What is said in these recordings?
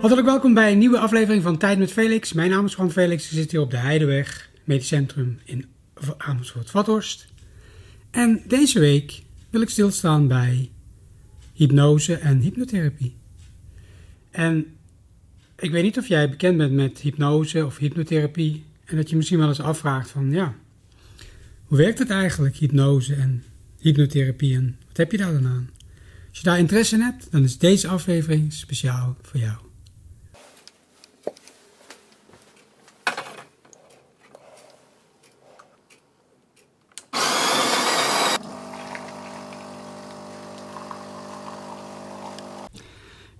Hartelijk welkom bij een nieuwe aflevering van Tijd met Felix. Mijn naam is Juan Felix. Ik zit hier op de Heideweg, Medisch Centrum in Amersfoort-Vathorst. En deze week wil ik stilstaan bij hypnose en hypnotherapie. En ik weet niet of jij bekend bent met hypnose of hypnotherapie en dat je misschien wel eens afvraagt van ja, hoe werkt het eigenlijk, hypnose en hypnotherapie en wat heb je daar dan aan? Als je daar interesse in hebt, dan is deze aflevering speciaal voor jou.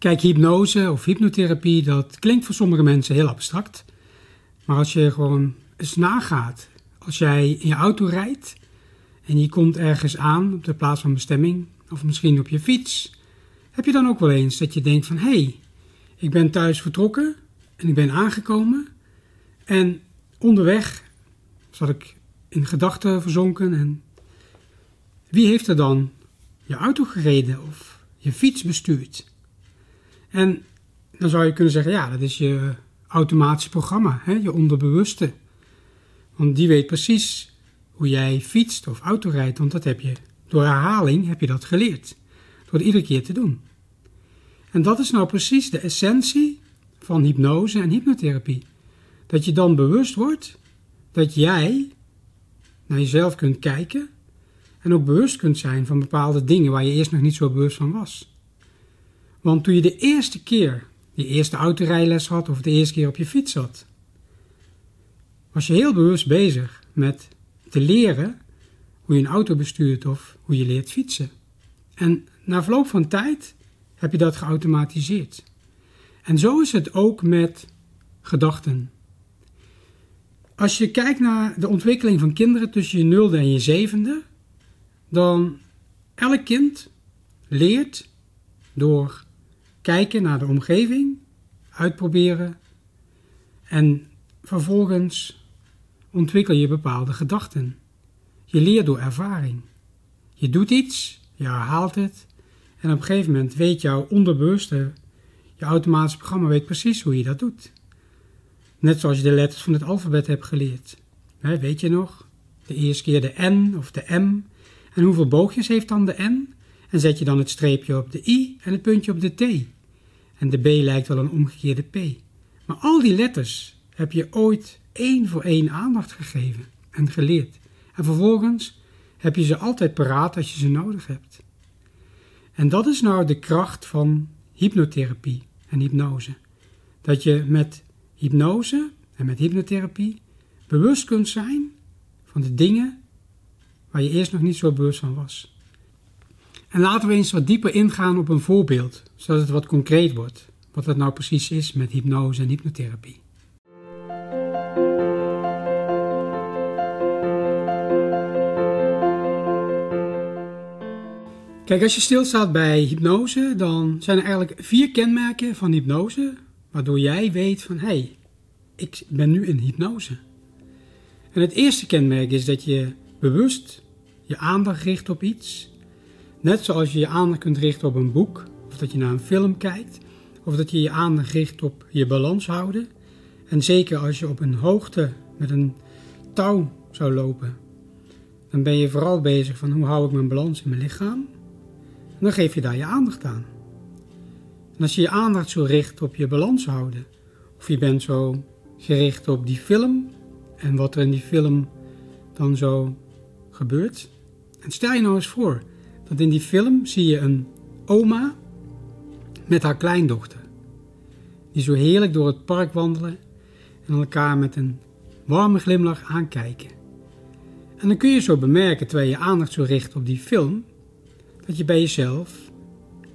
Kijk, hypnose of hypnotherapie, dat klinkt voor sommige mensen heel abstract. Maar als je gewoon eens nagaat, als jij in je auto rijdt en je komt ergens aan op de plaats van bestemming, of misschien op je fiets, heb je dan ook wel eens dat je denkt van, hé, hey, ik ben thuis vertrokken en ik ben aangekomen en onderweg zat ik in gedachten verzonken en wie heeft er dan je auto gereden of je fiets bestuurd? En dan zou je kunnen zeggen, ja, dat is je automatische programma, hè, je onderbewuste. Want die weet precies hoe jij fietst of autorijdt, want dat heb je door herhaling heb je dat geleerd. Door het iedere keer te doen. En dat is nou precies de essentie van hypnose en hypnotherapie. Dat je dan bewust wordt dat jij naar jezelf kunt kijken en ook bewust kunt zijn van bepaalde dingen waar je eerst nog niet zo bewust van was. Want toen je de eerste keer die eerste autorijles had of de eerste keer op je fiets zat, was je heel bewust bezig met te leren hoe je een auto bestuurt of hoe je leert fietsen. En na verloop van tijd heb je dat geautomatiseerd. En zo is het ook met gedachten. Als je kijkt naar de ontwikkeling van kinderen tussen je nulde en je zevende, dan elk kind leert door kijken naar de omgeving, uitproberen en vervolgens ontwikkel je bepaalde gedachten. Je leert door ervaring. Je doet iets, je herhaalt het en op een gegeven moment weet jouw onderbewuste, je automatische programma weet precies hoe je dat doet. Net zoals je de letters van het alfabet hebt geleerd. weet je nog? De eerste keer de N of de M. En hoeveel boogjes heeft dan de N? En zet je dan het streepje op de I en het puntje op de T. En de B lijkt wel een omgekeerde P. Maar al die letters heb je ooit één voor één aandacht gegeven en geleerd. En vervolgens heb je ze altijd paraat als je ze nodig hebt. En dat is nou de kracht van hypnotherapie en hypnose. Dat je met hypnose en met hypnotherapie bewust kunt zijn van de dingen waar je eerst nog niet zo bewust van was. En laten we eens wat dieper ingaan op een voorbeeld, zodat het wat concreet wordt, wat dat nou precies is met hypnose en hypnotherapie. Kijk, als je stilstaat bij hypnose, dan zijn er eigenlijk vier kenmerken van hypnose, waardoor jij weet van hé, hey, ik ben nu in hypnose. En het eerste kenmerk is dat je bewust je aandacht richt op iets Net zoals je je aandacht kunt richten op een boek, of dat je naar een film kijkt, of dat je je aandacht richt op je balans houden. En zeker als je op een hoogte met een touw zou lopen, dan ben je vooral bezig van hoe hou ik mijn balans in mijn lichaam. En dan geef je daar je aandacht aan. En als je je aandacht zo richt op je balans houden, of je bent zo gericht op die film en wat er in die film dan zo gebeurt. En stel je nou eens voor dat in die film zie je een oma met haar kleindochter. Die zo heerlijk door het park wandelen en elkaar met een warme glimlach aankijken. En dan kun je zo bemerken, terwijl je aandacht zo richt op die film, dat je bij jezelf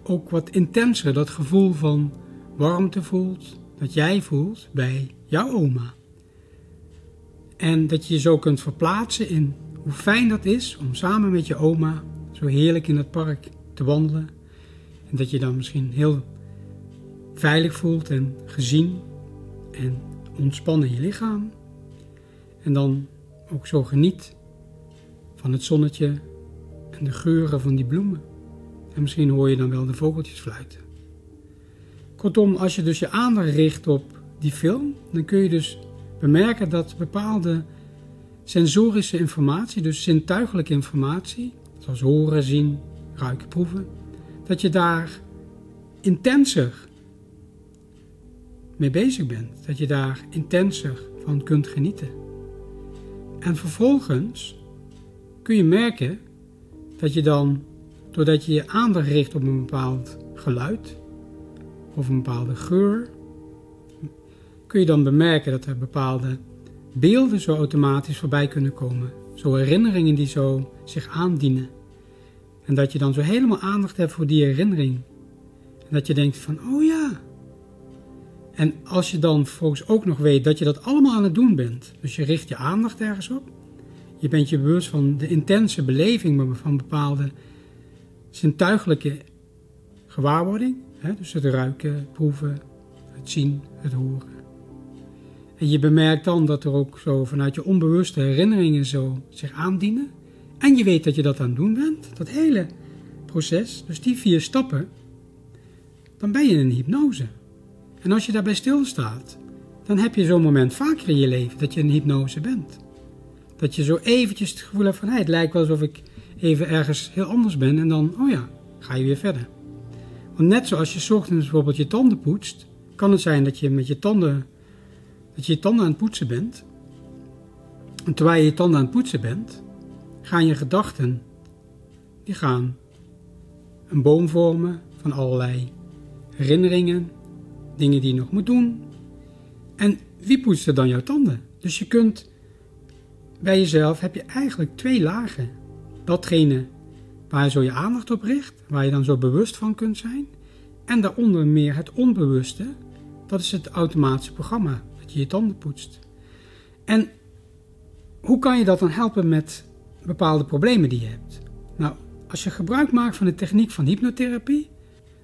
ook wat intenser dat gevoel van warmte voelt, dat jij voelt bij jouw oma. En dat je je zo kunt verplaatsen in hoe fijn dat is om samen met je oma zo heerlijk in het park te wandelen. En dat je dan misschien heel veilig voelt en gezien en ontspannen je lichaam. En dan ook zo geniet van het zonnetje en de geuren van die bloemen. En misschien hoor je dan wel de vogeltjes fluiten. Kortom, als je dus je aandacht richt op die film, dan kun je dus bemerken dat bepaalde sensorische informatie, dus zintuigelijke informatie, zoals horen, zien, ruiken, proeven, dat je daar intenser mee bezig bent. Dat je daar intenser van kunt genieten. En vervolgens kun je merken dat je dan, doordat je je aandacht richt op een bepaald geluid of een bepaalde geur, kun je dan bemerken dat er bepaalde beelden zo automatisch voorbij kunnen komen. Zo herinneringen die zo zich aandienen. En dat je dan zo helemaal aandacht hebt voor die herinnering. En dat je denkt van, oh ja. En als je dan volgens ook nog weet dat je dat allemaal aan het doen bent. Dus je richt je aandacht ergens op. Je bent je bewust van de intense beleving van bepaalde zintuigelijke gewaarwording. Hè? Dus het ruiken, proeven, het zien, het horen. En je bemerkt dan dat er ook zo vanuit je onbewuste herinneringen zo zich aandienen. En je weet dat je dat aan het doen bent, dat hele proces, dus die vier stappen, dan ben je in een hypnose. En als je daarbij stilstaat, dan heb je zo'n moment vaker in je leven dat je in hypnose bent. Dat je zo eventjes het gevoel hebt van, hey, het lijkt wel alsof ik even ergens heel anders ben en dan, oh ja, ga je weer verder. Want net zoals je ochtends bijvoorbeeld je tanden poetst, kan het zijn dat je met je tanden, dat je je tanden aan het poetsen bent. En terwijl je je tanden aan het poetsen bent, gaan je gedachten, die gaan een boom vormen van allerlei herinneringen, dingen die je nog moet doen. En wie poetst er dan jouw tanden? Dus je kunt bij jezelf heb je eigenlijk twee lagen. Datgene waar je zo je aandacht op richt, waar je dan zo bewust van kunt zijn. En daaronder meer het onbewuste, dat is het automatische programma, je je tanden poetst. En hoe kan je dat dan helpen met bepaalde problemen die je hebt? Nou, als je gebruik maakt van de techniek van hypnotherapie,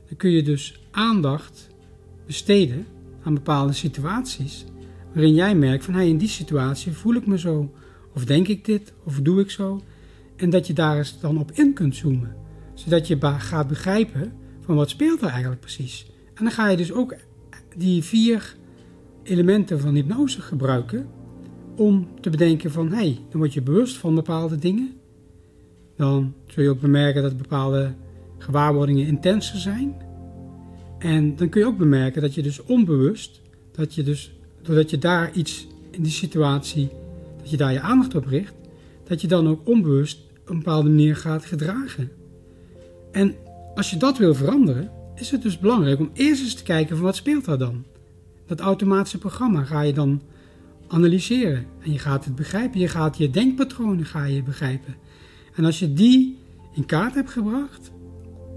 dan kun je dus aandacht besteden aan bepaalde situaties waarin jij merkt van hey, in die situatie voel ik me zo, of denk ik dit, of doe ik zo. En dat je daar eens dan op in kunt zoomen, zodat je gaat begrijpen van wat speelt er eigenlijk precies. En dan ga je dus ook die vier elementen van hypnose gebruiken om te bedenken van hé, hey, dan word je bewust van bepaalde dingen. Dan zul je ook bemerken dat bepaalde gewaarwordingen intenser zijn. En dan kun je ook bemerken dat je dus onbewust, dat je dus, doordat je daar iets in die situatie, dat je daar je aandacht op richt, dat je dan ook onbewust op een bepaalde manier gaat gedragen. En als je dat wil veranderen, is het dus belangrijk om eerst eens te kijken van wat speelt daar dan. Dat automatische programma ga je dan analyseren en je gaat het begrijpen. Je gaat je denkpatronen ga je begrijpen. En als je die in kaart hebt gebracht,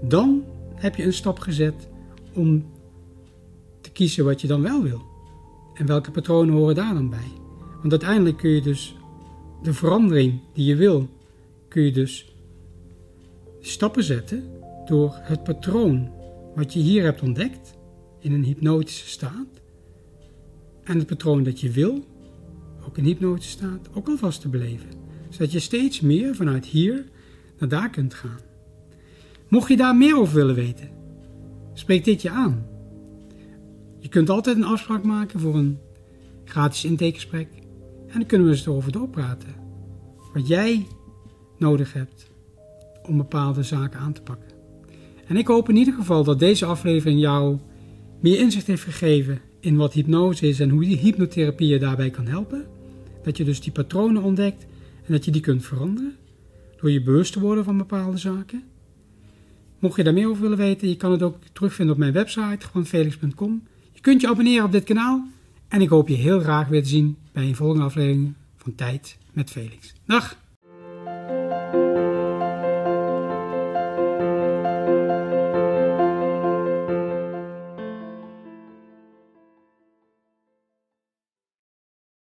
dan heb je een stap gezet om te kiezen wat je dan wel wil. En welke patronen horen daar dan bij. Want uiteindelijk kun je dus de verandering die je wil, kun je dus stappen zetten door het patroon wat je hier hebt ontdekt in een hypnotische staat en het patroon dat je wil, ook in hypnotische staat, ook alvast te beleven. Zodat je steeds meer vanuit hier naar daar kunt gaan. Mocht je daar meer over willen weten, spreek dit je aan. Je kunt altijd een afspraak maken voor een gratis intakegesprek en dan kunnen we eens erover doorpraten. Wat jij nodig hebt om bepaalde zaken aan te pakken. En ik hoop in ieder geval dat deze aflevering jou meer inzicht heeft gegeven in wat hypnose is en hoe die hypnotherapie je daarbij kan helpen. Dat je dus die patronen ontdekt en dat je die kunt veranderen door je bewust te worden van bepaalde zaken. Mocht je daar meer over willen weten, je kan het ook terugvinden op mijn website, gewoon felix.com. Je kunt je abonneren op dit kanaal en ik hoop je heel graag weer te zien bij een volgende aflevering van Tijd met Felix. Dag!